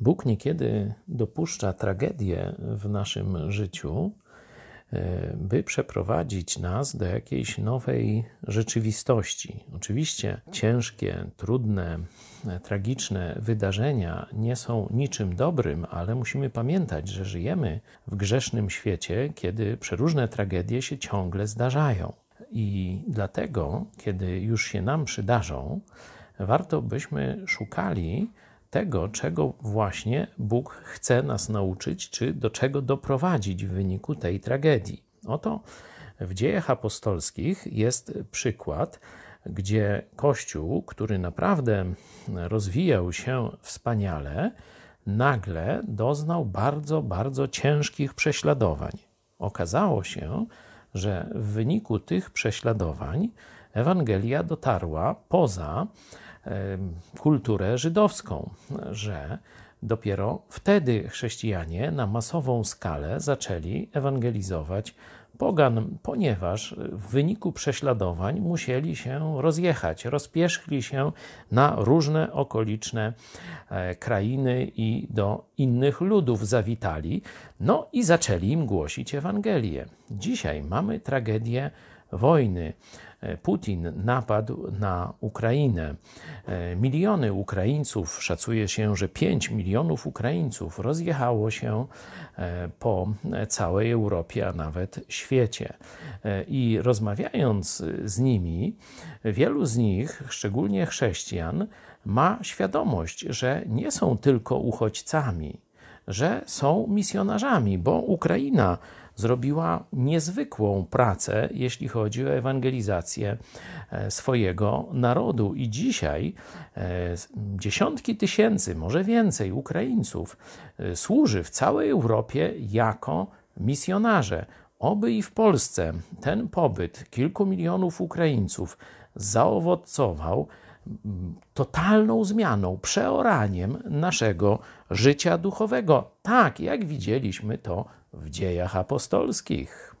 Bóg niekiedy dopuszcza tragedię w naszym życiu, e, by przeprowadzić nas do jakiejś nowej rzeczywistości. Oczywiście ciężkie, trudne, e, tragiczne wydarzenia nie są niczym dobrym, ale musimy pamiętać, że żyjemy w grzesznym świecie, kiedy przeróżne tragedie się ciągle zdarzają. I dlatego, kiedy już się nam przydarzą, warto byśmy szukali tego, czego właśnie Bóg chce nas nauczyć, czy do czego doprowadzić w wyniku tej tragedii. Oto w dziejach apostolskich jest przykład, gdzie Kościół, który naprawdę rozwijał się wspaniale, nagle doznał bardzo, bardzo ciężkich prześladowań. Okazało się, że w wyniku tych prześladowań Ewangelia dotarła poza kulturę żydowską, że dopiero wtedy chrześcijanie na masową skalę zaczęli ewangelizować pogan, ponieważ w wyniku prześladowań musieli się rozjechać, rozpierzchli się na różne okoliczne e, krainy i do innych ludów zawitali, no i zaczęli im głosić Ewangelię. Dzisiaj mamy tragedię wojny. E, Putin napadł na Ukrainę. E, miliony Ukraińców, szacuje się, że 5 milionów Ukraińców rozjechało się e, po całej Europie, a nawet świecie. I rozmawiając z nimi, wielu z nich, szczególnie chrześcijan, ma świadomość, że nie są tylko uchodźcami, że są misjonarzami, bo Ukraina zrobiła niezwykłą pracę, jeśli chodzi o ewangelizację e, swojego narodu. I dzisiaj e, dziesiątki tysięcy, może więcej Ukraińców e, służy w całej Europie jako misjonarze. Oby i w Polsce ten pobyt kilku milionów Ukraińców zaowocował totalną zmianą, przeoraniem naszego życia duchowego. Tak, jak widzieliśmy to w dziejach apostolskich.